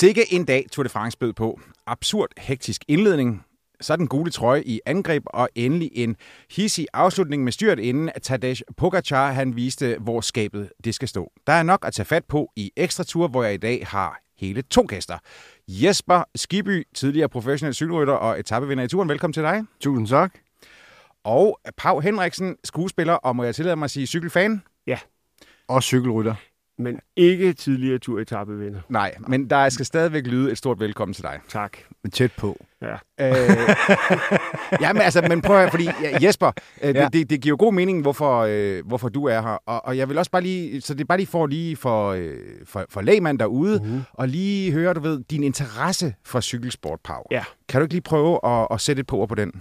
Sikke en dag Tour de France bød på. Absurd hektisk indledning, så den gule trøje i angreb, og endelig en hissig afslutning med styrt inden at Tadej Pogacar han viste, hvor skabet det skal stå. Der er nok at tage fat på i ekstra tur, hvor jeg i dag har hele to gæster. Jesper Skiby, tidligere professionel cykelrytter og etappevinder i turen. Velkommen til dig. Tusind tak. Og Pau Henriksen, skuespiller, og må jeg tillade mig at sige cykelfan? Og cykelrytter. Men ikke tidligere turetapevinder. Nej, men der skal stadigvæk lyde et stort velkommen til dig. Tak. Men tæt på. Ja. Øh, ja, men altså, men prøv at, fordi ja, Jesper, øh, Ja. det, det, det giver jo god mening, hvorfor, øh, hvorfor du er her. Og, og jeg vil også bare lige, så det er bare lige for lige for, øh, for, for lægmand derude, mm-hmm. og lige høre, du ved, din interesse for cykelsport, Pau. Ja. Kan du ikke lige prøve at, at sætte et på på den?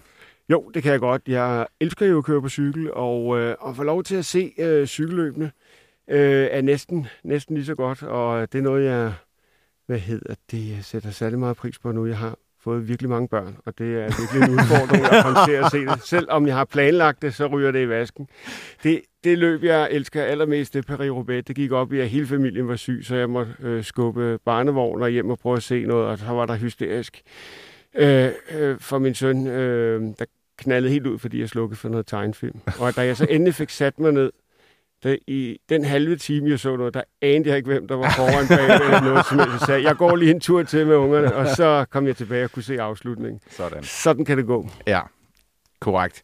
Jo, det kan jeg godt. Jeg elsker jo at køre på cykel, og øh, at få lov til at se øh, cykelløbene øh, øh, er næsten, næsten lige så godt, og det er noget, jeg hvad hedder det, jeg sætter særlig meget pris på nu. Jeg har fået virkelig mange børn, og det er virkelig en udfordring at komme til at se det. Selvom jeg har planlagt det, så ryger det i vasken. Det, det løb, jeg elsker allermest, det Paris-Roubaix. Det gik op i, at hele familien var syg, så jeg måtte øh, skubbe barnevogner hjem og prøve at se noget, og så var der hysterisk øh, øh, for min søn, øh, der knaldede helt ud, fordi jeg slukkede for noget tegnefilm. Og da jeg så endelig fik sat mig ned, der, i den halve time, jeg så noget, der anede jeg ikke, hvem der var foran bag eller noget som. Jeg sagde, jeg går lige en tur til med ungerne, og så kom jeg tilbage og kunne se afslutningen. Sådan. Sådan kan det gå. Ja, korrekt.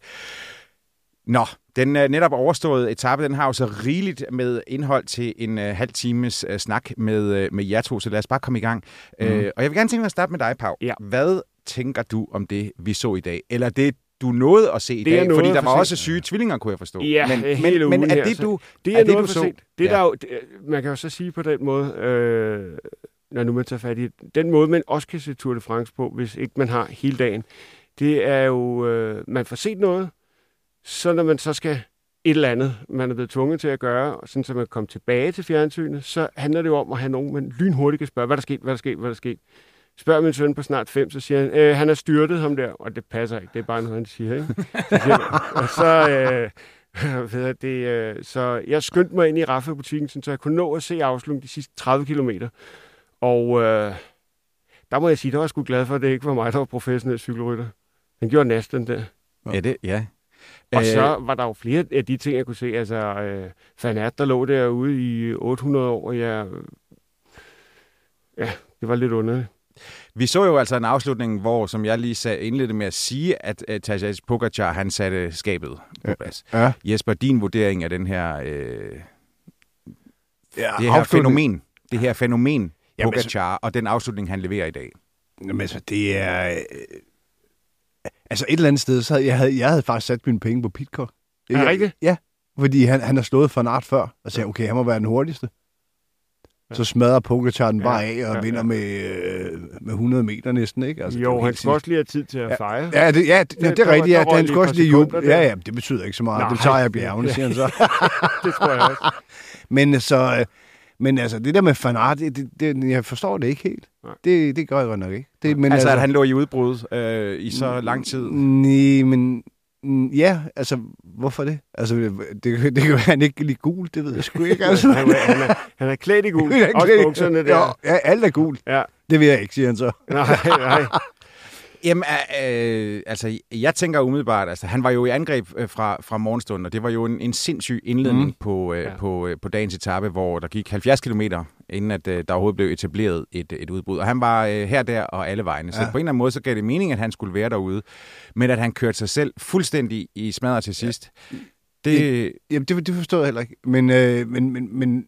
Nå, den uh, netop overståede etape, den har jo så rigeligt med indhold til en uh, halv times uh, snak med, uh, med jer to, så lad os bare komme i gang. Mm. Uh, og jeg vil gerne tænke mig at starte med dig, Pau. Ja. Hvad tænker du om det, vi så i dag? Eller det, du nåede at se i Det dag? Fordi der var sent. også syge tvillinger, kunne jeg forstå. Ja, men, men, men er det, du, Det er, er det, noget du for så? sent. Det er Ja. der jo, det, man kan jo så sige på den måde, øh, når nu man tager fat i den måde, man også kan se Tour de France på, hvis ikke man har hele dagen, det er jo, øh, man får set noget, så når man så skal et eller andet, man er blevet tvunget til at gøre, og sådan så man kommer tilbage til fjernsynet, så handler det jo om at have nogen, man lynhurtigt kan spørge, hvad der sket, hvad der sket, hvad der sket. Spørger min søn på snart fem, så siger han, øh, han er styrtet ham der, og det passer ikke, det er bare noget, han siger. Ikke? Så siger, han, og så, øh, ved jeg, det, øh, så jeg skyndte mig ind i Raffa-butikken, så jeg kunne nå at se afslutningen de sidste 30 kilometer. Og øh, der må jeg sige, der var jeg sgu glad for, at det ikke var mig, der var professionel cykelrytter. Den gjorde næsten der. Ja, det, ja. Og Øh, så var der jo flere af de ting, jeg kunne se. Altså, øh, Fanat, der lå derude i 800 år, og jeg... Ja, det var lidt underligt. Vi så jo altså en afslutning, hvor, som jeg lige sagde, indledte med at sige, at uh, Tadej Pogacar, han satte skabet på plads. Ja. Jesper, din vurdering af den her, øh, ja det her fænomen, det her fænomen Jamen, Pogacar, og den afslutning, han leverer i dag. Jamen, altså, det er... Øh, altså, et eller andet sted, så havde jeg, havde, jeg havde faktisk sat mine penge på Pitcock. Er det rigtigt? Ja, fordi han, han har slået for en art før, og sagde, okay, han må være den hurtigste. Så smadrer Pogacar den Ja, bare af og ja, vinder ja. med, øh, med 100 meter næsten, ikke? Altså, det jo, han skal også lige have tid til at fejre. Ja, det, ja, det, ja, det er rigtigt. Ja, der han skal også lige juble. Ja, ja, det betyder ikke så meget. Nej. det tager jeg bjergene, siger han så. det tror jeg også. Men så, øh, men altså, det der med fanart, det, det, det, jeg forstår det ikke helt. Nej. Det, det gør jeg godt nok ikke. Det, men Altså, at han lå i udbrud øh, i så lang tid. Nej, men ja, altså, hvorfor det? Altså, det, det kan være, han ikke lide gul, det ved jeg sgu ikke. Altså. Han, er- han, er, han er klædt i gul. Han er Også bukserne der. ja, alt er gul. Ja. Det vil jeg ikke, siger han så. Nej, nej. Jamen, øh, altså, jeg tænker umiddelbart, altså, han var jo i angreb øh, fra, fra morgenstunden, og det var jo en, en sindssyg indledning mm. på, øh, Ja. ja. på, øh, på dagens etape, hvor der gik 70 km inden at øh, der overhovedet blev etableret et, et udbrud. Og han var øh, her, der og alle vegne. Så Ja. på en eller anden måde, så gav det mening, at han skulle være derude. Men at han kørte sig selv fuldstændig i smadret til sidst, det... Jamen, det, det forstod jeg heller ikke. Men, øh, men, men, men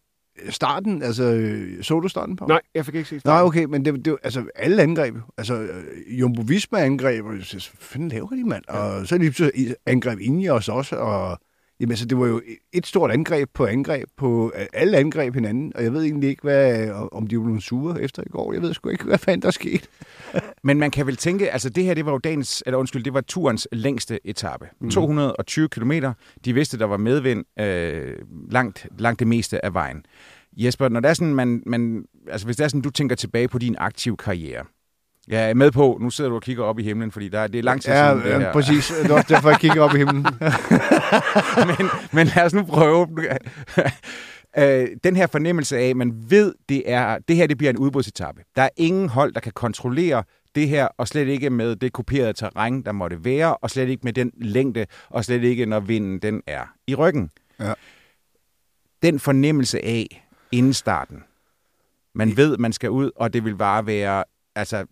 starten, altså, øh, så du starten på? Nej, jeg fik ikke set Nej, starten. okay, men det, det, altså, alle angreb, altså, øh, Jumbo Visma angreb, og jeg synes, fanden laver de, mand? Og så lige pludselig angreb Ineos også, og jamen, altså, det var jo et stort angreb på angreb på øh, alle angreb hinanden, og jeg ved egentlig ikke, hvad, om de nogle sure efter i går. Jeg ved sgu ikke, hvad fanden der skete. Men man kan vel tænke, altså det her, det var jo dagens, eller undskyld, det var turens længste etape. Mm. 220 kilometer. De vidste, der var medvind øh, langt, langt det meste af vejen. Jesper, når det er sådan, man, man, altså hvis det er sådan, du tænker tilbage på din aktive karriere. Jeg er med på, nu sidder du og kigger op i himlen, fordi der, er- det er lang tid Ja, siden det ja her. præcis. Det var også derfor, jeg kigger op i himlen. men, men lad os nu prøve. Øh, den her fornemmelse af, at man ved, det er det her det bliver en udbrudsetappe. Der er ingen hold, der kan kontrollere det her, og slet ikke med det kuperede terræn, der måtte være, og slet ikke med den længde, og slet ikke, når vinden den er i ryggen. Ja. Den fornemmelse af inden starten. Man ved, man skal ud, og det vil bare være... Altså,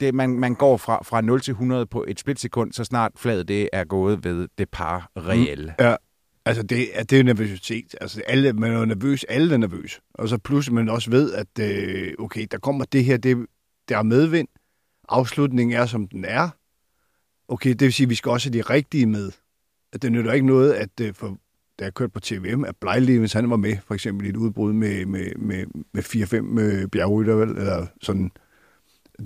det, man, man går fra, fra 0 til 100 på et splitsekund, så snart fladet det er gået ved det par reelle. Mm. Ja, altså det, er- det er jo nervøsitet. Altså alle, man er nervøs, alle er nervøs. Og så pludselig man også ved, at øh, okay, der kommer det her, det, der er medvind. Afslutningen er, som den er. Okay, det vil sige, at vi skal også have de rigtige med. At det nytter ikke noget, at øh, for, da jeg kørte på TVM, at Blejli, hvis han var med, for eksempel i et udbrud med, med, med, med 4-5 øh, bjergrytter, eller sådan,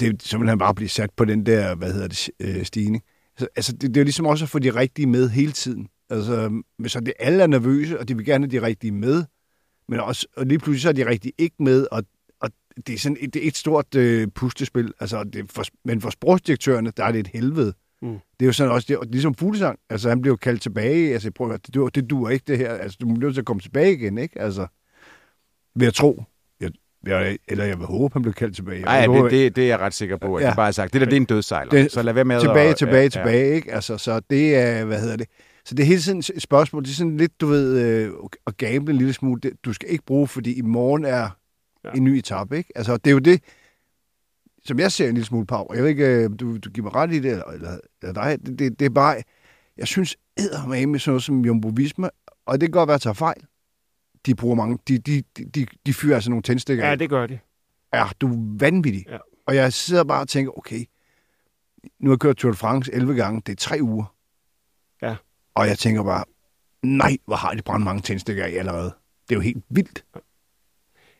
det, så vil han bare blive sat på den der, hvad hedder det, øh, stigning. Så, altså, det, det er jo ligesom også at få de rigtige med hele tiden. Altså, så det, alle er nervøse, og de vil gerne have de rigtige med, men også, og lige pludselig så er de rigtige ikke med, og, og det er sådan et, det er et stort øh, pustespil. Altså, det for, men for sportsdirektørerne, der er det et helvede. Mm. Det er jo sådan også, det, er, ligesom fuglesang. Altså, han blev jo kaldt tilbage. Altså, prøv at, høre, det, det duer ikke, det her. Altså, du bliver nødt til at komme tilbage igen, ikke? Altså, vil jeg tro. Jeg, eller jeg vil håbe, han bliver kaldt tilbage. Nej, det, det, det er jeg ret sikker på, at ja. Ja. de bare har sagt. Det der, det er en dødsejler. Det- så lad være med tilbage, at... tilbage, ja, tilbage, ikke? Altså, så det er, hvad hedder det? Så det er hele tiden et spørgsmål. Det er sådan lidt, du ved, øh, at gamble en lille smule. Det, du skal ikke bruge, fordi i morgen er Ja. ja. en ny etape, ikke? Altså, det er jo det, som jeg ser en lille smule på. Jeg ved ikke, øh, du, du giver mig ret i det, eller, eller, eller dig. Det, det, det er bare, jeg synes, eddermame med sådan noget som Jumbo Visma, og det kan godt være, at jeg tager fejl. De bruger mange, de, de, de, de, fyrer altså nogle tændstikker. Ja, det gør de. er du vanvittig. Ja. Og jeg sidder bare og tænker, okay, nu har jeg kørt Tour de France 11 gange, det er tre uger. Ja. Og jeg tænker bare, nej, hvor har de brændt mange tændstikker af allerede. Det er jo helt vildt.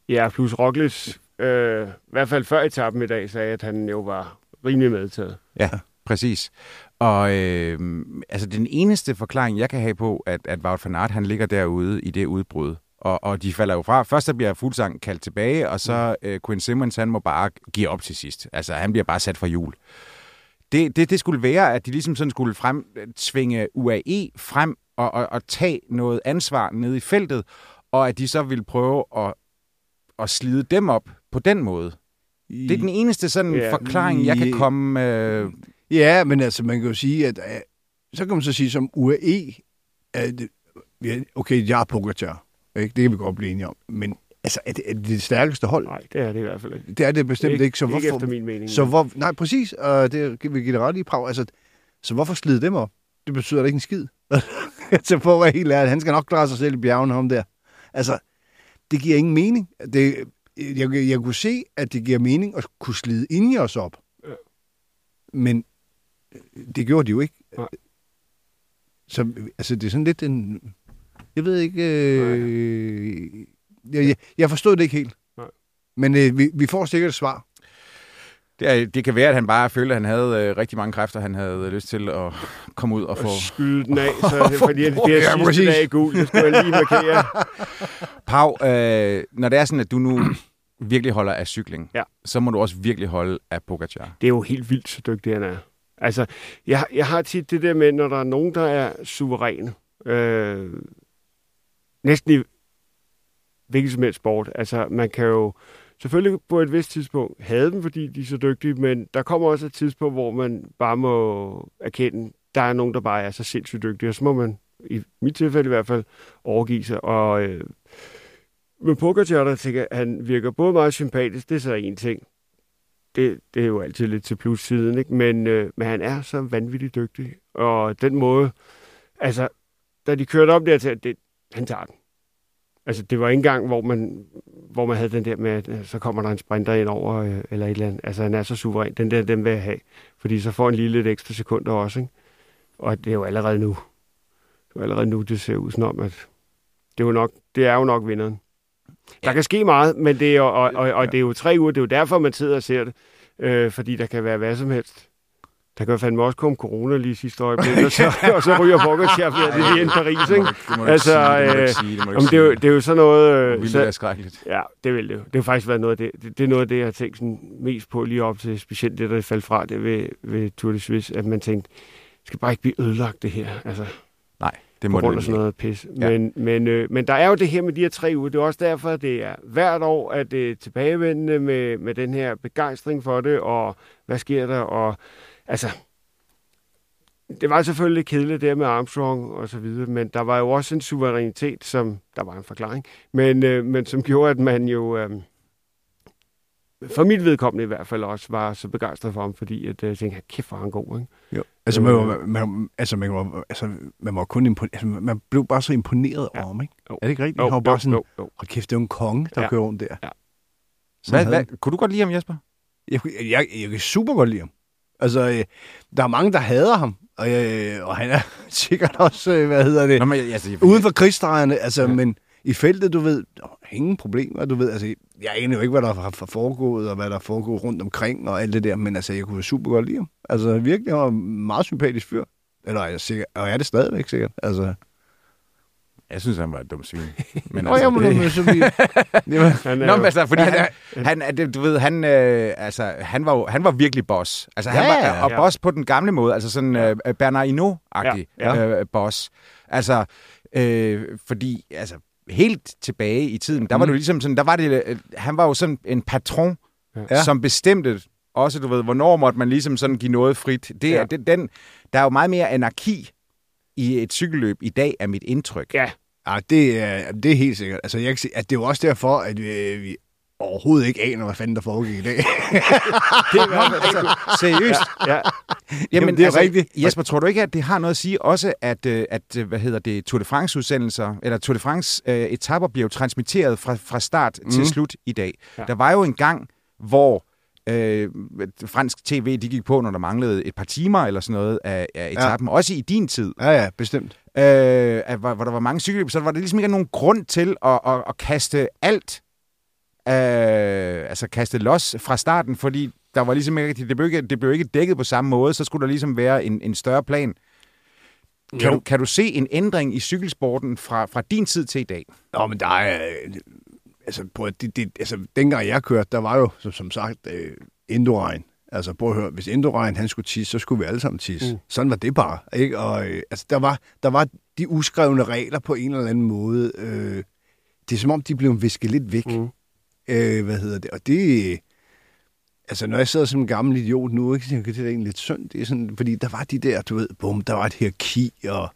Ja, plus Roglic, øh, i hvert fald før etappen i dag, sagde, at han jo var rimelig medtaget. Ja, præcis. Og øh, altså den eneste forklaring, jeg kan have på, at, at Wout van Aert, han ligger derude i det udbrud, og, og de falder jo fra. Først så bliver Fuglsang kaldt tilbage, og så øh, Quinn Simmons, han må bare give op til sidst. Altså, han bliver bare sat for jul. Det, det, det skulle være, at de ligesom sådan skulle frem, tvinge UAE frem og, og, og tage noget ansvar nede i feltet, og at de så ville prøve at, at slide dem op på den måde. Det er den eneste sådan Ja. forklaring, jeg kan komme... Øh, Ja, men altså, man kan jo sige, at øh, så kan man så sige som UAE, at okay, jeg er Pogacar. Ikke? Det kan vi godt blive enige om. Men altså, er det, er det det stærkeste hold? Nej, det er det i hvert fald ikke. Det er det bestemt ikke. ikke så ikke hvorfor, efter min mening. Så hvor, nej, præcis, og det vil give det ret i Prag. Altså, så hvorfor slide dem op? Det betyder da ikke en skid. så for at være helt ærlig, han skal nok klare sig selv i bjergene om der. Altså, det giver ingen mening. Det, jeg, jeg kunne se, at det giver mening at kunne slide ind i os op. Ja. Men øh, det gjorde de jo ikke. Nej. Så altså, det er sådan lidt en... Jeg ved ikke... Øh, jeg, jeg, jeg forstod det ikke helt. Nej. Men øh, vi, vi får sikkert et svar. Det, er, det kan være, at han bare følte, at han havde øh, rigtig mange kræfter, han havde lyst til at komme ud og få... Og skyde den af, så det, fordi det bliver Ja, sidste præcis. dag i gul. Det skulle jeg lige markere. Pau, øh, når det er sådan, at du nu virkelig holder af cykling, Ja. så må du også virkelig holde af Pogacar. Det er jo helt vildt, så dygtig han er. Altså, jeg, jeg har tit det der med, når der er nogen, der er suveræne. Øh, næsten i hvilken som helst sport. Altså, man kan jo selvfølgelig på et vist tidspunkt have dem, fordi de er så dygtige, men der kommer også et tidspunkt, hvor man bare må erkende, der er nogen, der bare er så sindssygt dygtige, og så må man, i mit tilfælde i hvert fald, overgive sig. Og øh, med Pogacar, der tænker, han virker både meget sympatisk, det er så en ting. Det, det er jo altid lidt til plussiden, ikke? Men, øh, men han er så vanvittigt dygtig. Og den måde, altså, da de kørte op der til, det, han tager den. Altså, det var ikke engang, hvor man, hvor man havde den der med, at øh, så kommer der en sprinter ind over, øh, eller et eller andet. Altså, han er så suveræn. Den der, den vil jeg have. Fordi så får han lige lidt ekstra sekunder også, ikke? Og det er jo allerede nu. Det er jo allerede nu, det ser ud som om, at det er jo nok, det er jo nok vinderen. Der kan ske meget, men det er, jo, og, og, og det er jo tre uger, det er jo derfor, man sidder og ser det. Øh, fordi der kan være hvad som helst. Der kan fandme også komme corona lige sidste øjeblik, og så, og så ryger Pogacar ind i Paris, ikke? Det må du Altså, sige, det må sige, det må det, er jo, sige. det er jo sådan noget... øh, Det ville så- være skrækkeligt. Ja, det vil det jo. Det har faktisk været noget af det. Det, det er noget af det, jeg har tænkt sådan mest på lige op til, specielt det, der faldt fra det ved, ved Tour de Suisse, at man tænkte, det skal bare ikke blive ødelagt det her, altså Nej, det på må grund det af sådan noget pis. Ja. Men, men, øh, men der er jo det her med de her tre uger. Det er også derfor, at det er hvert år, at det er tilbagevendende med, med den her begejstring for det, og hvad sker der, og altså... Det var selvfølgelig lidt kedeligt der med Armstrong og så videre, men der var jo også en suverænitet, som, der var en forklaring, men, øh, men som gjorde, at man jo, øh, for mit vedkommende i hvert fald også, var så begejstret for ham, fordi at, øh, jeg tænkte, kæft, hvor han god, ikke? Jo. Altså, man, var, man, altså, man, var, altså, man var kun imponeret, altså, man blev bare så imponeret Ja. over ham, ikke? Jo. Er det ikke rigtigt? Jo, han var bare sådan, jo, jo. hold kæft, det er jo en konge, der Ja. kører rundt der. Ja. Hvad, hvad, kunne du godt lide ham, Jesper? Jeg, jeg, jeg, jeg kan super godt lide ham. Altså, øh, der er mange, der hader ham, og, øh, og han er sikkert også, øh, hvad hedder det, Nå, men, altså, jeg, uden for krigsdrejerne, altså, Ja. men i feltet, du ved, ingen problemer, du ved, altså, jeg aner jo ikke, hvad der har foregået, og hvad der er foregået rundt omkring, og alt det der, men altså, jeg kunne super godt lide ham. Altså, virkelig, han var en meget sympatisk fyr. Eller er jeg sikker, og er det stadigvæk sikkert, altså. Jeg synes, han var et dumt svin. Men Nå, altså, jamen, det- så vi... det var, Han Nå, men altså, fordi han, han, det- du ved, han, øh, altså, han, var, han var virkelig boss. Altså, han Ja, var, ja, og ja. boss på den gamle måde, altså sådan øh, Bernard Hinault-agtig Ja, ja, øh, boss. Altså, øh, fordi, altså, helt tilbage i tiden, der var Mm. det ligesom sådan, der var det, øh, han var jo sådan en patron, Ja. som bestemte også, du ved, hvornår måtte man ligesom sådan give noget frit. Det, Ja. den, der er jo meget mere anarki i et cykelløb i dag, er mit indtryk. Ja, Ja, det er, det er helt sikkert. Altså, jeg kan sige, at det er jo også derfor, at vi, vi overhovedet ikke aner, hvad fanden der foregik i dag. det er Altså, seriøst. Ja, Jamen, det er rigtigt. Jesper, tror du ikke, at det har noget at sige også, at, øh, at øh, hvad hedder det, Tour de France-udsendelser, eller Tour de France-etapper bliver jo transmitteret fra, fra start mm. til slut i dag. Ja. Ja. Der var jo en gang, hvor øh, fransk tv, de gik på, når der manglede et par timer eller sådan noget af, af etappen. Ja. Også i din tid, ja, ja, bestemt. Øh, at, hvor, hvor der var mange cykelløb, så var der ligesom ikke nogen grund til at, at, at kaste alt, øh, altså kaste los fra starten, fordi der var ligesom ikke, det blev ikke, det blev ikke dækket på samme måde, så skulle der ligesom være en, en større plan. Kan Jo. du, kan du se en ændring i cykelsporten fra, fra din tid til i dag? Nå, men der er... Altså, at- det, det, altså, dengang jeg kørte, der var jo, som, som sagt, øh, Indoregn. Altså, prøv at høre, hvis Indoregn, han skulle tisse, så skulle vi alle sammen tisse. Mm. Sådan var det bare, ikke? Og øh, altså, der var, der var de uskrevne regler på en eller anden måde. Øh, det er som om, de blev visket lidt væk. Mm. Øh, hvad hedder det? Og det... Altså, når jeg sidder som en gammel idiot nu, ikke, så det er egentlig lidt synd. Det er sådan, fordi der var de der, du ved, bum, der var et hierarki, og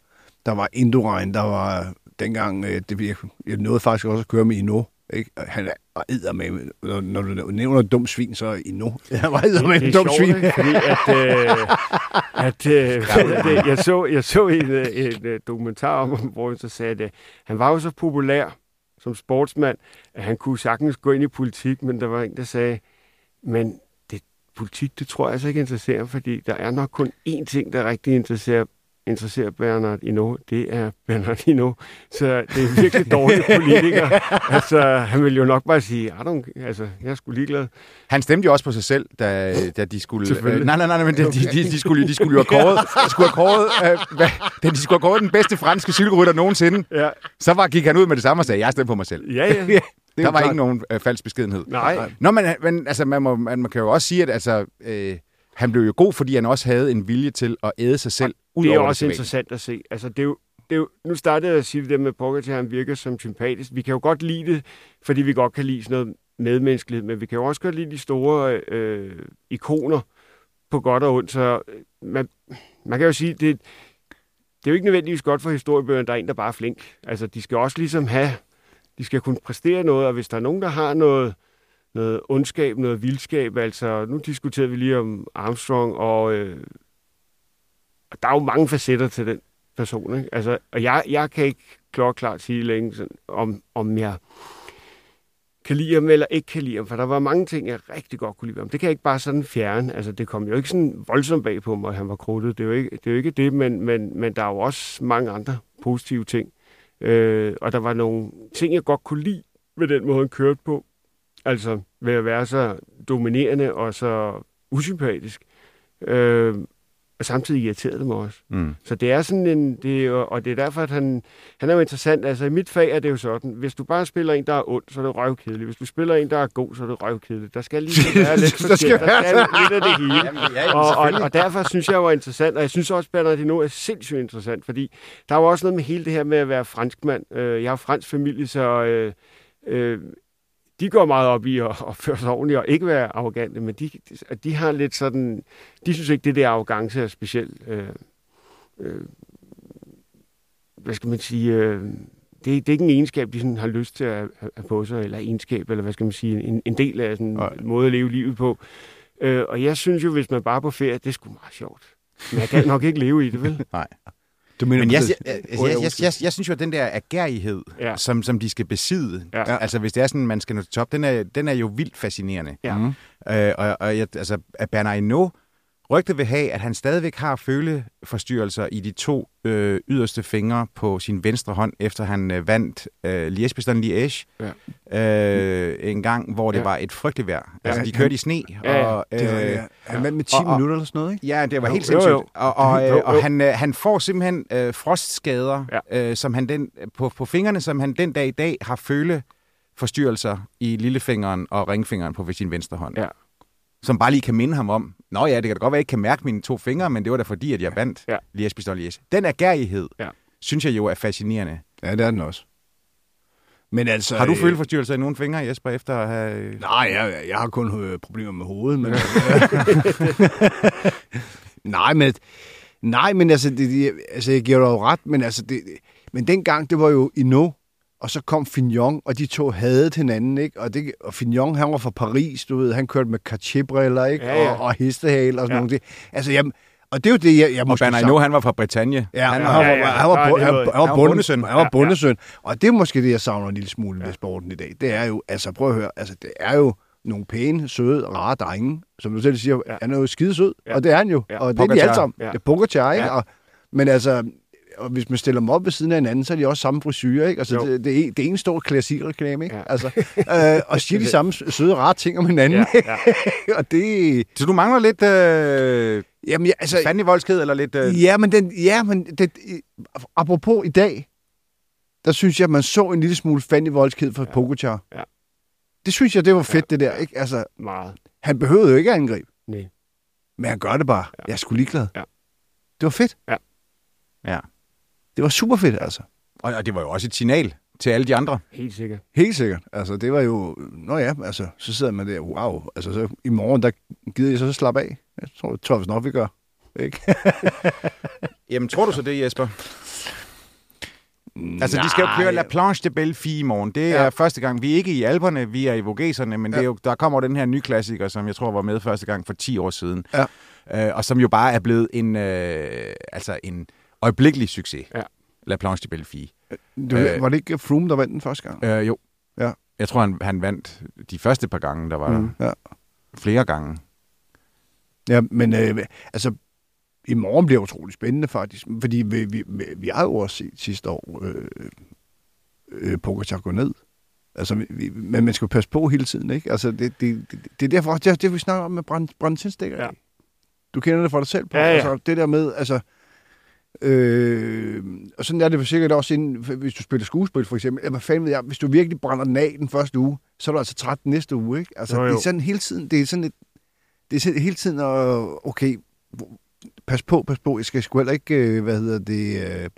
der var Indoregn, der var dengang, øh, det, jeg, jeg nåede faktisk også at køre med Ino. Ikke? Og Han er æder med, når, når du nævner et dumt svin, så Ino. Han var med det et er sjovt, svin. ikke? fordi at, øh, at øh, det, jeg, så, jeg så en, øh, en øh, dokumentar om hvor han så sagde, at han var jo så populær som sportsmand, at han kunne sagtens gå ind i politik, men der var en, der sagde, men det, politik, det tror jeg altså ikke interesserer, fordi der er nok kun én ting, der rigtig interesserer interesserer Bernard Hinault, det er Bernard Hinault. Så det er virkelig dårlig politiker. altså, han vil jo nok bare sige, I don't, altså, jeg er sgu ligeglad. Han stemte jo også på sig selv, da, da de skulle... Øh, nej, nej, nej, men de, de, de, de, skulle, de skulle jo have kåret, skulle have kåret, øh, hvad, de skulle have kåret den bedste franske cykelrytter nogensinde. Ja, Så var, gik han ud med det samme og sagde, jeg stemte på mig selv. ja, ja. Det er Der var klart. ikke nogen øh, falsk beskedenhed. Nej. Nå, men, men altså, man, må, man, man kan jo også sige, at altså, øh, han blev jo god, fordi han også havde en vilje til at æde sig selv ud det er over også interessant at se. Altså, det er jo, det er jo, nu startede jeg at sige det der med Pogacar, han virker som sympatisk. Vi kan jo godt lide det, fordi vi godt kan lide sådan noget medmenneskelighed, men vi kan jo også godt lide de store øh, ikoner på godt og ondt. Så øh, man, man kan jo sige, det, det er jo ikke nødvendigvis godt for historiebøgerne, der er en, der bare er flink. Altså, de skal også ligesom have de skal kunne præstere noget, og hvis der er nogen, der har noget, noget ondskab, noget vildskab, altså nu diskuterede vi lige om Armstrong, og, øh, og der er jo mange facetter til den person, ikke? Altså, og jeg, jeg kan ikke klokklart sige længe, sådan, om, om jeg kan lide ham eller ikke kan lide ham, for der var mange ting, jeg rigtig godt kunne lide ham. Det kan jeg ikke bare sådan fjerne. Altså, det kom jo ikke sådan voldsomt bag på mig, at han var krudtet. Det er jo ikke det, er jo ikke det men, men, men der er jo også mange andre positive ting. Øh, og der var nogle ting, jeg godt kunne lide ved den måde, han kørte på. Altså ved at være så dominerende og så usympatisk. Øh, og samtidig irriterede det mig også. Mm. Så det er sådan en, det er, og det er derfor, at han, han er jo interessant. Altså i mit fag er det jo sådan, hvis du bare spiller en, der er ond, så er det røvkedeligt. Hvis du spiller en, der er god, så er det røvkedeligt. Der skal lige være lidt Der skal. Der skal være- lidt af det hele. Jamen, ja, Og, og, og derfor synes jeg var interessant, og jeg synes også, Bernardino er sindssygt interessant, fordi der er jo også noget med hele det her med at være franskmand. Øh, Jeg har fransk familie, så øh, øh, de går meget op i at opføre sig ordentligt og ikke være arrogante, men de, de, de har lidt sådan, de synes ikke, det der arrogance er specielt, øh, øh, hvad skal man sige, øh, det, det er ikke en egenskab, de sådan har lyst til at have på sig, eller egenskab, eller hvad skal man sige, en, en del af sådan en Nej. måde at leve livet på. Øh, og jeg synes jo, hvis man bare er på ferie, det er sgu meget sjovt. Men jeg kan nok ikke leve i det, vel? Du mener, Men jeg, præcis- jeg, jeg, jeg, jeg, jeg, synes jo, at den der agerighed, Ja. som, som de skal besidde, Ja. ja. altså hvis det er sådan, man skal nå til top, den er, den er jo vildt fascinerende. Ja. Mm. Øh, og og jeg, altså, at Bernard Hinault, rygtet vil have, at han stadigvæk har føleforstyrrelser i de to øh, yderste fingre på sin venstre hånd, efter han øh, vandt øh, Liège-Bastogne-Liège øh, en gang, hvor det Ja. var et frygteligt vejr. Altså, Ja, de han- kørte i sne, Ja, ja. og... Det var, øh, ja. Han vandt med 10 og- og- minutter eller sådan noget, ikke? Ja, det var Jo, helt jo, sindssygt. jo. Og, og, Jo, øh, og jo. han, øh, han får simpelthen øh, frostskader Ja. øh, som han den, på, på fingrene, som han den dag i dag har føleforstyrrelser i lillefingeren og ringfingeren på sin venstre hånd. Ja. Som bare lige kan minde ham om, Nå ja, det kan da godt være, at jeg ikke kan mærke mine to fingre, men det var da fordi, at jeg vandt Ja. Liège Bastogne Liège. Den agerighed, Ja. synes jeg jo er fascinerende. Ja, det er den også. Men altså... Har du øh, føleforstyrrelser i nogle fingre, Jesper, efter at have... Nej, jeg, jeg har kun øh, problemer med hovedet, men... nej, men... Nej, men altså, det, altså jeg giver dig jo ret, men altså, det, men dengang, det var jo Ino, og så kom Fignon, og de to havde hinanden, ikke? Og, det, og Fignon, han var fra Paris, du ved, han kørte med Cartier-briller, ikke? Ja, ja. Og, og hestehale og sådan Ja. ja. noget. Altså, jeg, og det er jo det, jeg, jeg Og måske Bernard savner. Hinault, han var fra Bretagne. Ja, han, var, ja, ja. han var, han, han var Han var bondesøn. Han var Ja, ja. Og det er måske det, jeg savner en lille smule ved sporten i dag. Det er jo, altså prøv at høre, altså det er jo nogle pæne, søde, rare drenge, som du selv siger, Ja. ja. han er jo skide sød, Ja. ja. og det er han jo. Ja. Og det er de alle sammen. Ja. Ja. Det er Pogacar, ikke? Ja. Og, men altså, og hvis man stiller dem op ved siden af hinanden, så er de også samme frisyrer, ikke? Altså, Jo. det, det, er, det er en stor klassikreklame, ikke? Ja. Altså, øh, og siger de samme søde, rare ting om hinanden. Ja, ja. og det... Så du mangler lidt øh, Jamen, ja, altså, fandelig voldsked, eller lidt... Øh, Ja, men, den, ja, men det, apropos i dag, der synes jeg, at man så en lille smule fand i voldsked for Ja. Pogacar. Ja. Det synes jeg, det var fedt, Ja. det der. Ikke? Altså, Meget. han behøvede jo ikke at angribe, Nej. men han gør det bare. Ja. Jeg er sgu ligeglad. Ja. Det var fedt. Ja. Ja. Det var super fedt, altså. Og, og det var jo også et signal til alle de andre. Helt sikkert. Helt sikkert. Altså, det var jo... Nå ja, altså, så sidder man der, wow. Altså, så i morgen, der gider jeg så slappe af. Jeg tror, tror jeg nok, vi gør. Ikke? Jamen, tror du så det, Jesper? Altså, de skal jo køre La Planche de Belleville i morgen. Det er Ja. første gang. Vi er ikke i Alperne, vi er i Vogeserne, men ja. det er jo, der kommer den her nye klassiker, som jeg tror var med første gang for 10 år siden. Ja. Øh, og som jo bare er blevet en, øh, altså en øjeblikkelig succes. Ja. La Planche de Belleville. Du, Øh. var det ikke Froome, der vandt den første gang? Øh, jo. Ja. Jeg tror, han, han vandt de første par gange, der var mm. Ja. flere gange. Ja, men øh, altså, i morgen bliver det utroligt spændende faktisk, fordi vi, vi, vi, vi har jo også set sidste år øh, øh, Pogacar gå ned. Altså, vi, vi, men man skal jo passe på hele tiden, ikke? Altså, det, det, det, det er derfor, det, det vi snakker om med brand, brandtindstikker. Ja. Du kender det for dig selv, Paul. Ja, ja. Altså, det der med, altså... Øh, og sådan er det sikkert også, inden, hvis du spiller skuespil for eksempel. Ja, Hvad fanden ved jeg, hvis du virkelig brænder den af den første uge, så er du altså træt den næste uge, ikke? Altså, Jo, jo. det er sådan hele tiden, det er sådan et, det er sådan hele tiden, og okay, pas på, pas på, jeg skal sgu heller ikke, øh, hvad hedder det, øh,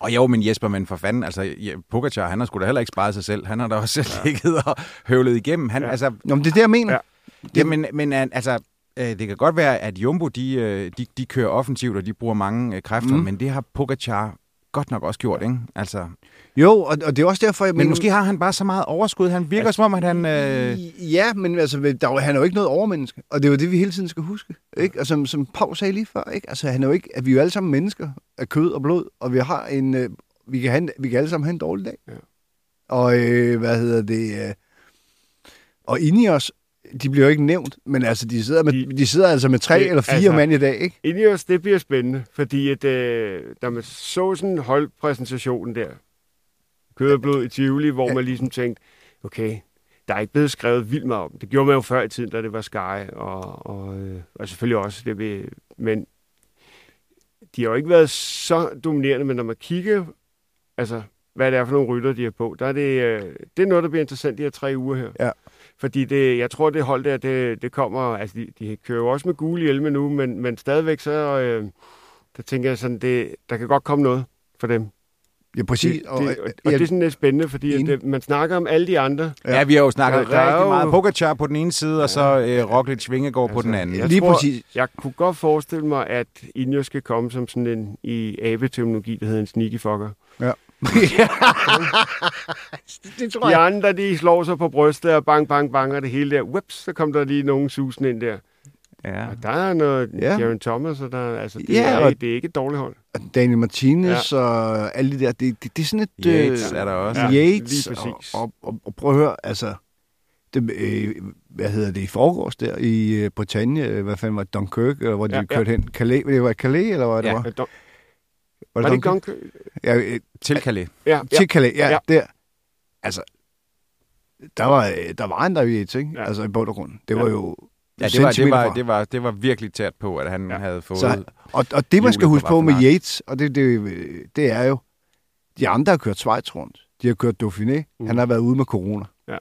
Og jo, men Jesper, men for fanden, altså, Pogacar, han har sgu da heller ikke sparet sig selv. Han har da også selv ja. ligget og høvlet igennem. Han, Ja. ja. altså, Nå, men det er det, jeg mener. Ja. Men, men øh, altså, øh, det kan godt være, at Jumbo, de, øh, de, de kører offensivt, og de bruger mange øh, kræfter, Mm. men det har Pogacar godt nok også gjort, ikke? Altså, Jo, og, og det er også derfor, jeg men måske har han bare så meget overskud. Han virker som om, at han... Øh, Ja, men altså, der, er han er jo ikke noget overmenneske, og det er jo det, vi hele tiden skal huske. Ikke? Og som, som Pau sagde lige før, ikke? Altså, han er jo ikke, at vi er jo alle sammen mennesker af kød og blod, og vi har en, øh, vi, kan have en vi kan alle sammen have en dårlig dag. Ja. Og øh, hvad hedder det? Øh, og inde i os, de bliver jo ikke nævnt, men altså, de sidder, med, De- de, sidder altså med tre Det- eller fire altså- mand i dag, ikke? Ineos, det bliver spændende, fordi at, øh, da man så sådan holdpræsentationen der, kød og blod i Tivoli, hvor Ja. man ligesom tænkte, okay, der er ikke blevet skrevet vildt meget om. det. Gjorde man jo før i tiden, da det var Sky, og, og, øh, og selvfølgelig også det ved, men de har jo ikke været så dominerende, men når man kigger, altså, hvad det er for nogle rytter, de er på, der er det, øh, det er noget, der bliver interessant de her tre uger her. Ja. Fordi det, jeg tror, det hold der, det, det kommer, altså de, de kører jo også med gule hjelme nu, men, men stadigvæk så, øh, der tænker jeg sådan, det, der kan godt komme noget for dem. Ja, præcis. Det, det, og, og, og ja, det er sådan lidt spændende, fordi at det, man snakker om alle de andre. ja. ja, vi har jo snakket Der- der er rigtig jo- meget Pogacar på den ene side, og så øh, Roglic Vingegaard på Altså, den anden. jeg lige tror- præcis. Jeg kunne godt forestille mig, at Ineos skal komme som sådan en, i abeterminologi, der hedder en sneaky fucker. det tror De andre, de slår sig på brystet og bang, bang, bang, og det hele der. Whoops, så kom der lige nogen susen ind der. Ja. Og der er noget Ja. ja. Jaron Thomas, og der, altså, det, Ja, er, og- det er ikke et dårligt hold. Daniel Martinez ja. og alle de der, det, det, det er sådan et... Yates øh, er der også. Ja, Yates, lige præcis. og, og, og, og prøv at høre, altså, det, øh, hvad hedder det, i forgårs der i øh, Bretagne, øh, hvad fanden var det, Dunkirk, eller hvor de Ja, ja, ja. kørte hen, Calais, det var Calais, eller hvad det Ja. Var? Dog- Var det Dunkirk? Ja, øh, Til Calais. Ja, ja. til Calais, ja, Ja. ja, der. Altså, der var, øh, der var en der Yates, ikke? Ja. Ja. Altså i bund og grund. Det Ja. var jo Ja, det var, det, var, det, var, det var virkelig tæt på, at han Ja. ja. havde fået... Så, og, og det, man skal huske på med. Yates, og det, det, det er jo, de andre har kørt Schweiz rundt. De har kørt Dauphiné. Mm. Han har været ude med corona. Ja.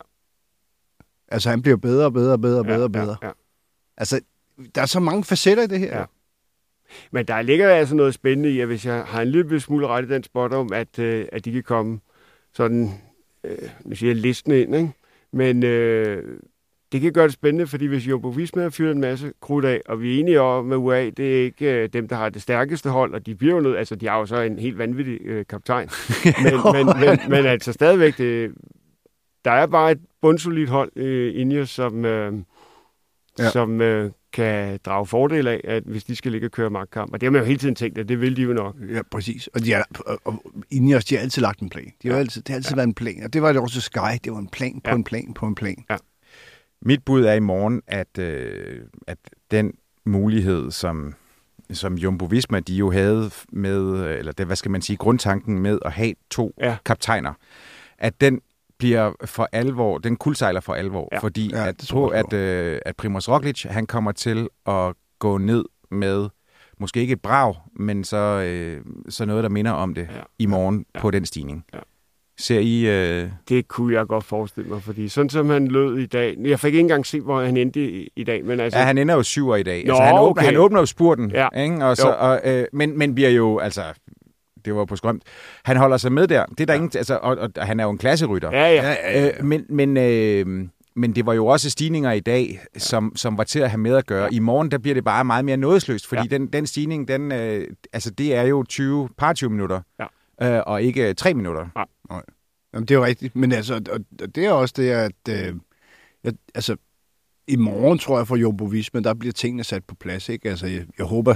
Altså, han bliver bedre og bedre og bedre og bedre og ja, bedre. Ja, ja. Altså, der er så mange facetter i det her. Ja. Men der ligger altså noget spændende i, at hvis jeg har en lille smule ret i den spot om, at, øh, at de kan komme sådan, øh, nu siger jeg listen ind, ikke? men øh, det kan gøre det spændende, fordi hvis Jumbo Visma har fyret en masse krudt af, og vi er enige om med UAE, det er ikke øh, dem, der har det stærkeste hold, og de bliver jo nødt, altså de har jo så en helt vanvittig øh, kaptajn, men, men, men, men altså stadigvæk, det, der er bare et bundsolidt hold øh, inde, som, øh. Ja. som øh, kan drage fordel af, at hvis de skal ligge og køre magtkamp. Og det har man jo hele tiden tænkt, at det vil de jo nok. Ja, præcis. Og, de er, og, og Ineos, de har altid lagt en plan. De har Ja. ja. altid, det har altid ja. været en plan. Og det var det også Sky. Det var en plan på Ja. en plan på en plan. Mit bud er i morgen, at, øh, at den mulighed, som, som Jumbo Visma, de jo havde med, øh, eller det, hvad skal man sige, grundtanken med at have to Ja. ja. kaptajner, at den bliver for alvor, den kuldsejler for alvor, Ja. fordi Ja, at, tror på, at, øh, at Primoz Roglic, han kommer til at gå ned med, måske ikke et brag, men så, øh, så noget, der minder om det Ja. i morgen Ja. ja. på den stigning. Ja. Ser I... Øh, Det kunne jeg godt forestille mig, fordi sådan som han lød i dag, jeg fik ikke engang se, hvor han endte i, i dag, men altså, Ja, han ender jo syver i dag. Nå, altså, han, åbner, okay. han åbner jo spurten, Ja. ikke? Og så, Jo. og, øh, men, men bliver jo, altså, det var på skrømt. Han holder sig med der. Det er der Ja. ja. ingen, altså, og, og, han er jo en klasserytter. ja, ja, ja. Øh, men, men, øh, men det var jo også stigninger i dag, som, som var til at have med at gøre. Ja. I morgen, der bliver det bare meget mere nådesløst, fordi Ja. ja. den, den stigning, den, øh, altså, det er jo 20, par 20 minutter, Ja. øh, og ikke 3 minutter. Jamen, det er jo rigtigt. Men altså, og, og det er også det, at øh, jeg, altså, i morgen, tror jeg, for Jumbo Visma, der bliver tingene sat på plads. Ikke? Altså, jeg, jeg håber,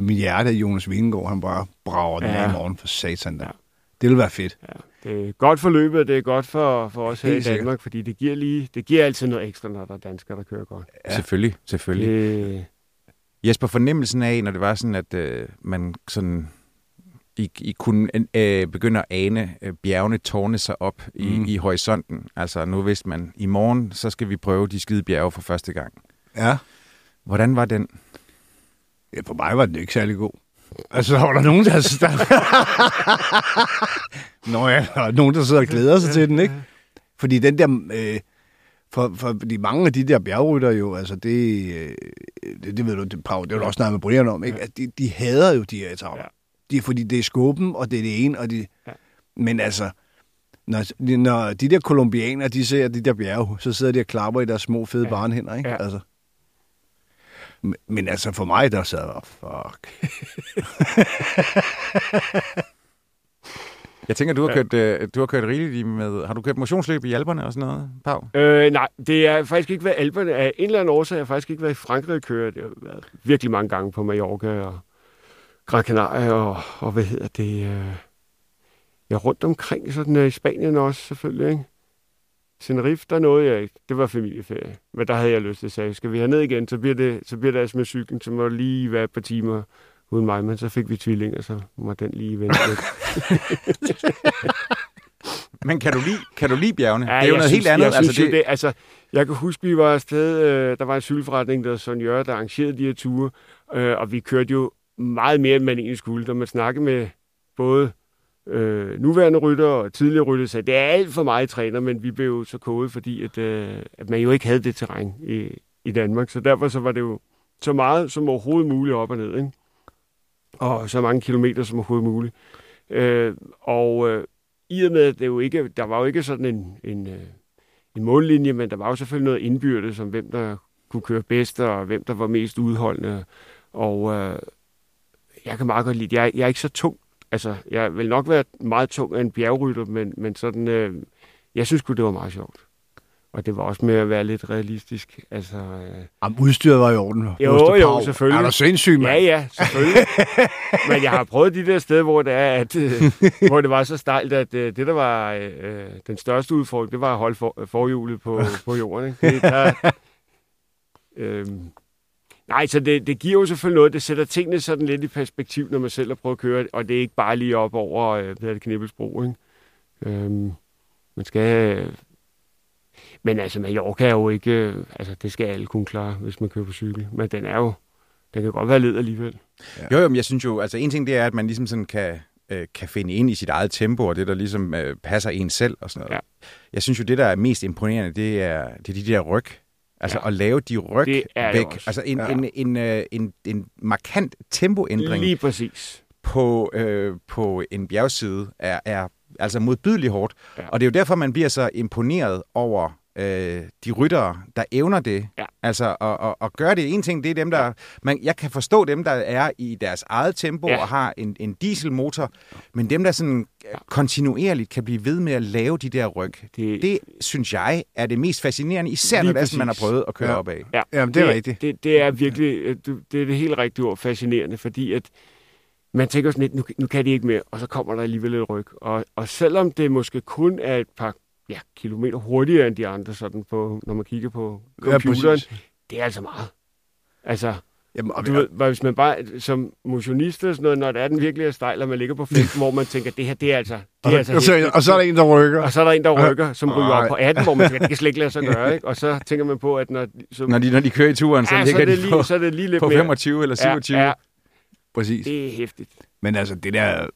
mit hjerte af Jonas Vingegaard, han bare brager den Ja. i morgen for satan der. Ja. Det vil være fedt. ja. Det er godt for løbet, det er godt for, for os her Helt i Danmark, sikkert. fordi det giver, lige, det giver altid noget ekstra, når der er danskere, der kører godt. Ja. Selvfølgelig, selvfølgelig. Det, Jesper, fornemmelsen af, når det var sådan, at øh, man sådan... I, I kunne øh, begynde at ane øh, bjergene tårne sig op i, Mm. mm. i horisonten. Altså nu vidste man, i morgen, så skal vi prøve de skide bjerge for første gang. Ja. Hvordan var den? Ja. For mig var den ikke særlig god. Altså, der var der nogen, der... Nå ja, der er nogen, der sidder og glæder sig til den, ikke? Fordi den der... Øh, for, for de mange af de der bjergrytter jo, altså det, øh, det, det ved du, det, Pau, det er jo også noget med Brian om, ikke? At de, de hader jo de her etaper. Ja. Ja. De, fordi det er skubben, og det er det ene, og de... Ja. Ja. Men altså, når, når de der kolumbianere, de ser de der bjerge, så sidder de og klapper i deres små fede Ja. ja. barnhænder, ikke? Ja. Altså, Men, altså for mig, der sad jeg, fuck. Jeg tænker, du har kørt, øh, du har kørt rigeligt med... Har du kørt motionsløb i Alperne og sådan noget, Pau? Øh, nej, det er faktisk ikke været Alperne. Af en eller anden årsag har jeg faktisk ikke været i Frankrig at køre. Det har været virkelig mange gange på Mallorca og Gran Canaria og, og hvad hedder det... Øh, ja, rundt omkring sådan øh, i Spanien også selvfølgelig, ikke? Tenerife, der nåede jeg ikke. Det var familieferie. Men der havde jeg lyst til at sige, skal vi ned igen, så bliver det, så bliver det altså med cyklen, så må lige være et par timer uden mig. Men så fik vi tvillinger, så må den lige vente lidt. Men kan du lide, kan du lide bjergene? Ja, det er jo noget synes, helt andet. Jeg synes, altså, det... Det, altså, jeg kan huske, vi var afsted, øh, der var en cykelforretning, der Sonny Jørge, der arrangerede de her ture, øh, og vi kørte jo meget mere, end man egentlig skulle. Da man snakkede med både øh, nuværende rytter og tidligere rytter, sagde, det er alt for meget træner, men vi blev jo så kodet, fordi at, øh, at man jo ikke havde det terræn i, i Danmark. Så derfor så var det jo så meget som overhovedet muligt op og ned, ikke? og så mange kilometer som overhovedet muligt. Øh, og øh, i og med, at det jo ikke, der var jo ikke sådan en, en, øh, en mållinje, men der var jo selvfølgelig noget indbyrdes om, hvem der kunne køre bedst, og hvem der var mest udholdende. Og øh, jeg kan meget godt lide, jeg, jeg er ikke så tung. Altså, jeg vil nok være meget tung af en bjergrytter, men, men sådan, øh, jeg synes godt det var meget sjovt. Og det var også med at være lidt realistisk. Altså, øh, Jamen, udstyret var i orden. Jo, Moster jo, selvfølgelig. Er du sindssyg, mand? Ja, ja, selvfølgelig. Men jeg har prøvet de der steder, hvor det er, at, øh, hvor det var så stejlt, at øh, det, der var øh, den største udfordring, det var at holde for, forhjulet på, på jorden. Ikke? Det, der, øh, nej, så det, det giver jo selvfølgelig noget. Det sætter tingene sådan lidt i perspektiv, når man selv har prøvet at køre, og det er ikke bare lige op over øh, hvad det, Knibbelsbro. Ikke? Øh, man skal... Men altså, Mallorca er jo ikke... øh, Altså, det skal alle kunne klare, hvis man kører på cykel. Men den er jo... Den kan godt være led alligevel. Jo, jo, men jeg synes jo, altså en ting det er, at man ligesom sådan kan, øh, kan finde ind i sit eget tempo, og det, der ligesom øh, passer en selv og sådan noget. Ja. Jeg synes jo, det, der er mest imponerende, det er, det er de der ryg. Altså Ja. at lave de ryg Det er det væk. også. Altså en, Ja. ja. en, en, øh, en, en markant tempoændring Lige præcis. på, øh, på en bjergside er, er altså modbydeligt hårdt. Ja. Og det er jo derfor, man bliver så imponeret over øh, de ryttere, der evner det. Ja. Altså at, at, at gøre det. En ting, det er dem, der... Man, jeg kan forstå dem, der er i deres eget tempo Ja. og har en, en dieselmotor, men dem, der sådan ja. kontinuerligt kan blive ved med at lave de der ryg, Det, det synes jeg er det mest fascinerende, især når det er, man har prøvet at køre Ja. ja. opad. ja, Jamen, det er rigtigt. Det, det er virkelig, øh, du- det er det helt rigtige ord, fascinerende, fordi at man tænker sådan lidt, nu, nu kan de ikke mere, og så kommer der alligevel et ryg. Og, og selvom det måske kun er et par ja, kilometer hurtigere end de andre, sådan på, når man kigger på Ja, computeren, præcis. det er altså meget. Altså, Jamen, og du ved, hvor hvis man bare som motionist og sådan noget, når det er den virkelig er stejl, og man ligger på 15, hvor man tænker, det her, det er altså, det og, er altså og, så, hæftigt. og så er der en, der rykker. Og så er der en, der rykker, som ryger op på 18, hvor man tænker, det kan slet ikke lade sig gøre. Ikke? Og så tænker man på, at når, så, Når de, når de kører i turen, så ja, så, ligger er det de lige, på, så er det lige lidt på mere. 25 eller 27. Ja, ja, Præcis. det er hæftigt. Men altså, det der...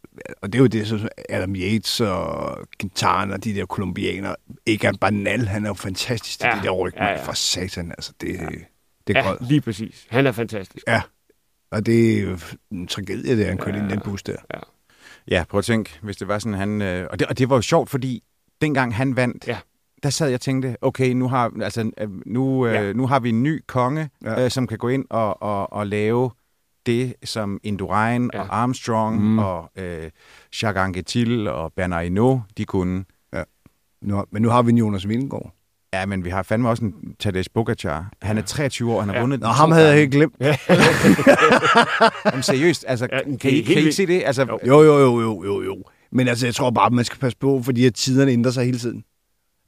Og det er jo det, som Adam Yates og Quintana, de der kolumbianere. Egan Banal, han er jo fantastisk til Ja, det der ryg, ja, ja, ja. For satan, altså. Det, det er Ja, godt. lige præcis. Han er fantastisk. Ja. Og det er jo en tragedie, det han kørte Ja. ind i den bus der. Ja, prøv at tænke, hvis det var sådan, han... Øh, og, det, og det var jo sjovt, fordi dengang han vandt, Ja. der sad jeg og tænkte, okay, nu har, altså, øh, nu, øh, Ja. nu har vi en ny konge, Ja. ja. øh, som kan gå ind og, og, og lave det, som Indurain Ja. ja. og Armstrong Mm. og øh, Jacques Anquetil og Bernard Hinault, de kunne. Nu, men nu har vi en Jonas Vingegaard. Ja, men vi har fandme også en Tadej Pogacar. Han er 23 år, han har Ja. vundet Nå, ham havde jeg helt glemt. Jamen, seriøst, altså, Ja, ja, kan, I, kan I ikke se det? Altså, Jo. Jo, jo, jo, jo, jo. Men altså, jeg tror bare, man skal passe på, fordi at tiderne ændrer sig hele tiden.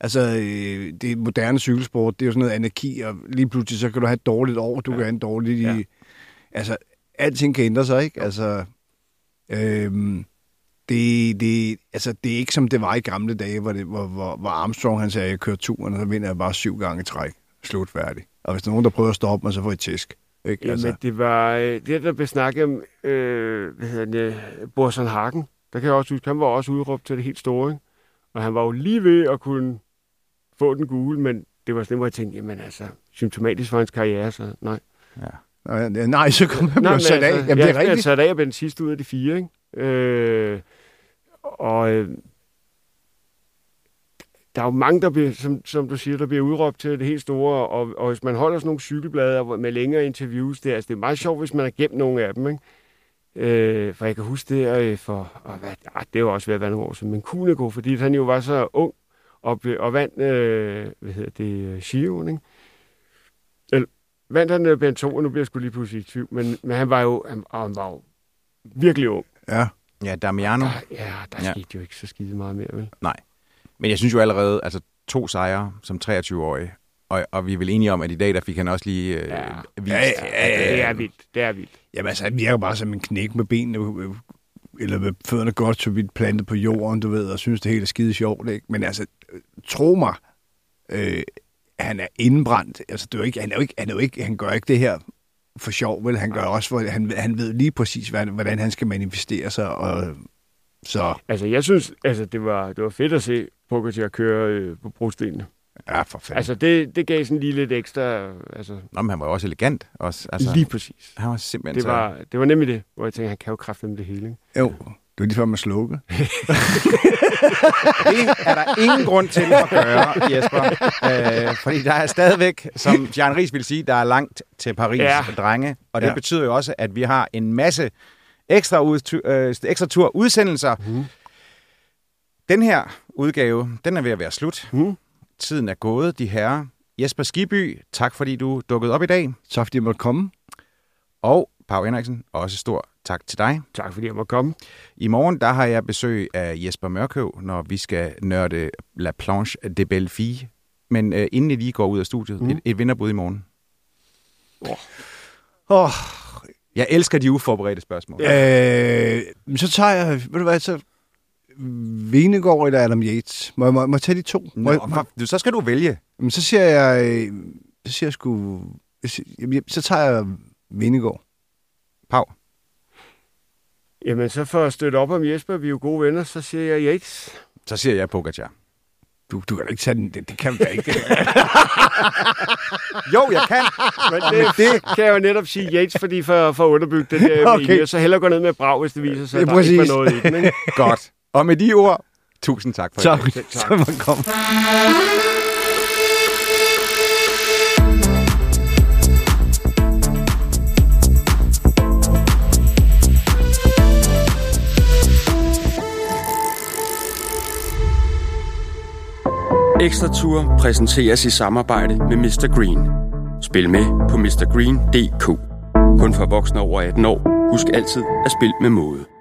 Altså, øh, det er moderne cykelsport, det er jo sådan noget anarki, og lige pludselig så kan du have et dårligt år, du ja. kan have en dårlig... Ja. Ja. Altså, alting kan ændre sig, ikke? Altså, øhm, det, det, altså, det er ikke som det var i gamle dage, hvor, det, hvor, hvor, hvor Armstrong han sagde, jeg kører turen, og så vinder jeg bare syv gange i træk. Slut færdig. Og hvis der er nogen, der prøver at stoppe mig, så får jeg et tæsk. Ikke? Jamen, Altså, det var øh, det, der blev snakket om, øh, hvad hedder det, Borson Hagen. Der kan jeg også huske, han var også udråbt til det helt store, ikke? Og han var jo lige ved at kunne få den gule, men det var sådan, hvor jeg tænkte, jamen altså, symptomatisk for hans karriere, så nej. nej, nej, så kom han men sat af. altså, Jamen, det er jeg, jeg rigtigt. sat af og blev den sidste ud af de fire, ikke? Øh, og øh, der er jo mange, der bliver, som, som du siger, der bliver udråbt til det helt store, og, og hvis man holder sådan nogle cykelblade med længere interviews, det, altså, det er meget sjovt, hvis man har gemt nogle af dem, ikke? Øh, for jeg kan huske det øh, for, og hvad, ah, det var også ved at være nogle år siden, men Kunego, fordi han jo var så ung, og, blev, og vandt, øh, hvad hedder det, Giro, ikke? Vandt han øh, Ben 2, og nu bliver jeg sgu lige pludselig i tvivl, men, men han var jo, han, han var jo virkelig ung. Ja. Ja, Damiano. Der, ja, der Ja. skete jo ikke så skide meget mere, vel? Nej. Men jeg synes jo allerede, altså to sejre som 23-årig, og, og vi er vel enige om, at i dag, der fik han også lige øh, Ja. vist, Ja, ja, ja, øh, Det er vildt, det er vildt. Jamen altså, han virker bare som en knæk med benene, øh, eller med fødderne godt så vidt plantet på jorden, du ved, og synes, det hele er skide sjovt, ikke? Men altså, øh, tro mig, øh, han er indbrændt. Altså, det er jo ikke, han, er jo ikke, han, er jo ikke, han gør ikke det her for sjov, vel? Han gør også, for, han, han ved lige præcis, hvordan, hvordan han skal manifestere sig, og så, Altså, jeg synes, altså, det var, det var fedt at se Pogacar køre øh, på brostenene. ja, for fanden. Altså, det, det gav sådan lige lidt ekstra, altså, Nå, men han var jo også elegant. Også, altså, lige præcis. Han var simpelthen Det så... var, det var nemlig det, hvor jeg tænkte, han kan jo kræfte det hele. Ikke? Jo, det var lige før man slukkede. Det er der ingen grund til at gøre, Jesper. Øh, fordi der er stadigvæk, som Jan Ries vil sige, der er langt til Paris, Ja. drenge. Og det Ja. betyder jo også, at vi har en masse ekstra, ud, øh, ekstra tur udsendelser. Mhm. Den her udgave, den er ved at være slut. Mhm. Tiden er gået, de herrer. Jesper Skiby, tak fordi du dukkede op i dag. Så fordi jeg måtte komme. Og Pau Henriksen, også stor tak til dig. Tak fordi jeg måtte komme. I morgen der har jeg besøg af Jesper Mørkøv, når vi skal nørde La Planche de Belleville. Men øh, inden I lige går ud af studiet, Mm. et, et vinderbud i morgen. Åh, oh, Jeg elsker de uforberedte spørgsmål. øh, så tager jeg, ved du hvad, så Venegård eller Adam Yates. Må jeg, må, må jeg tage de to? Må jeg, Nå, for, du- så skal du vælge. Men så siger jeg, øh, så siger jeg sgu, jeg jamen, så tager jeg Venegård. Pau. Jamen, så for at støtte op om Jesper, vi er jo gode venner, så siger jeg Yates. Så siger jeg Pogacar. Du, du kan da ikke tage den, det, det kan du da ikke. Jo, jeg kan. Men det, det kan jeg jo netop sige Yates, fordi for, for at underbygge det der Okay. okay. så hellere gå ned med Brav, hvis det viser sig, at Ja, der ikke præcis. var noget i den. Ikke? Godt. Og med de ord, tusind tak for dag. Selv tak. så man komme. Ekstra Tour præsenteres i samarbejde med Mr. Green. Spil med på mrgreen.dk. Kun for voksne over 18 år. Husk altid at spille med måde.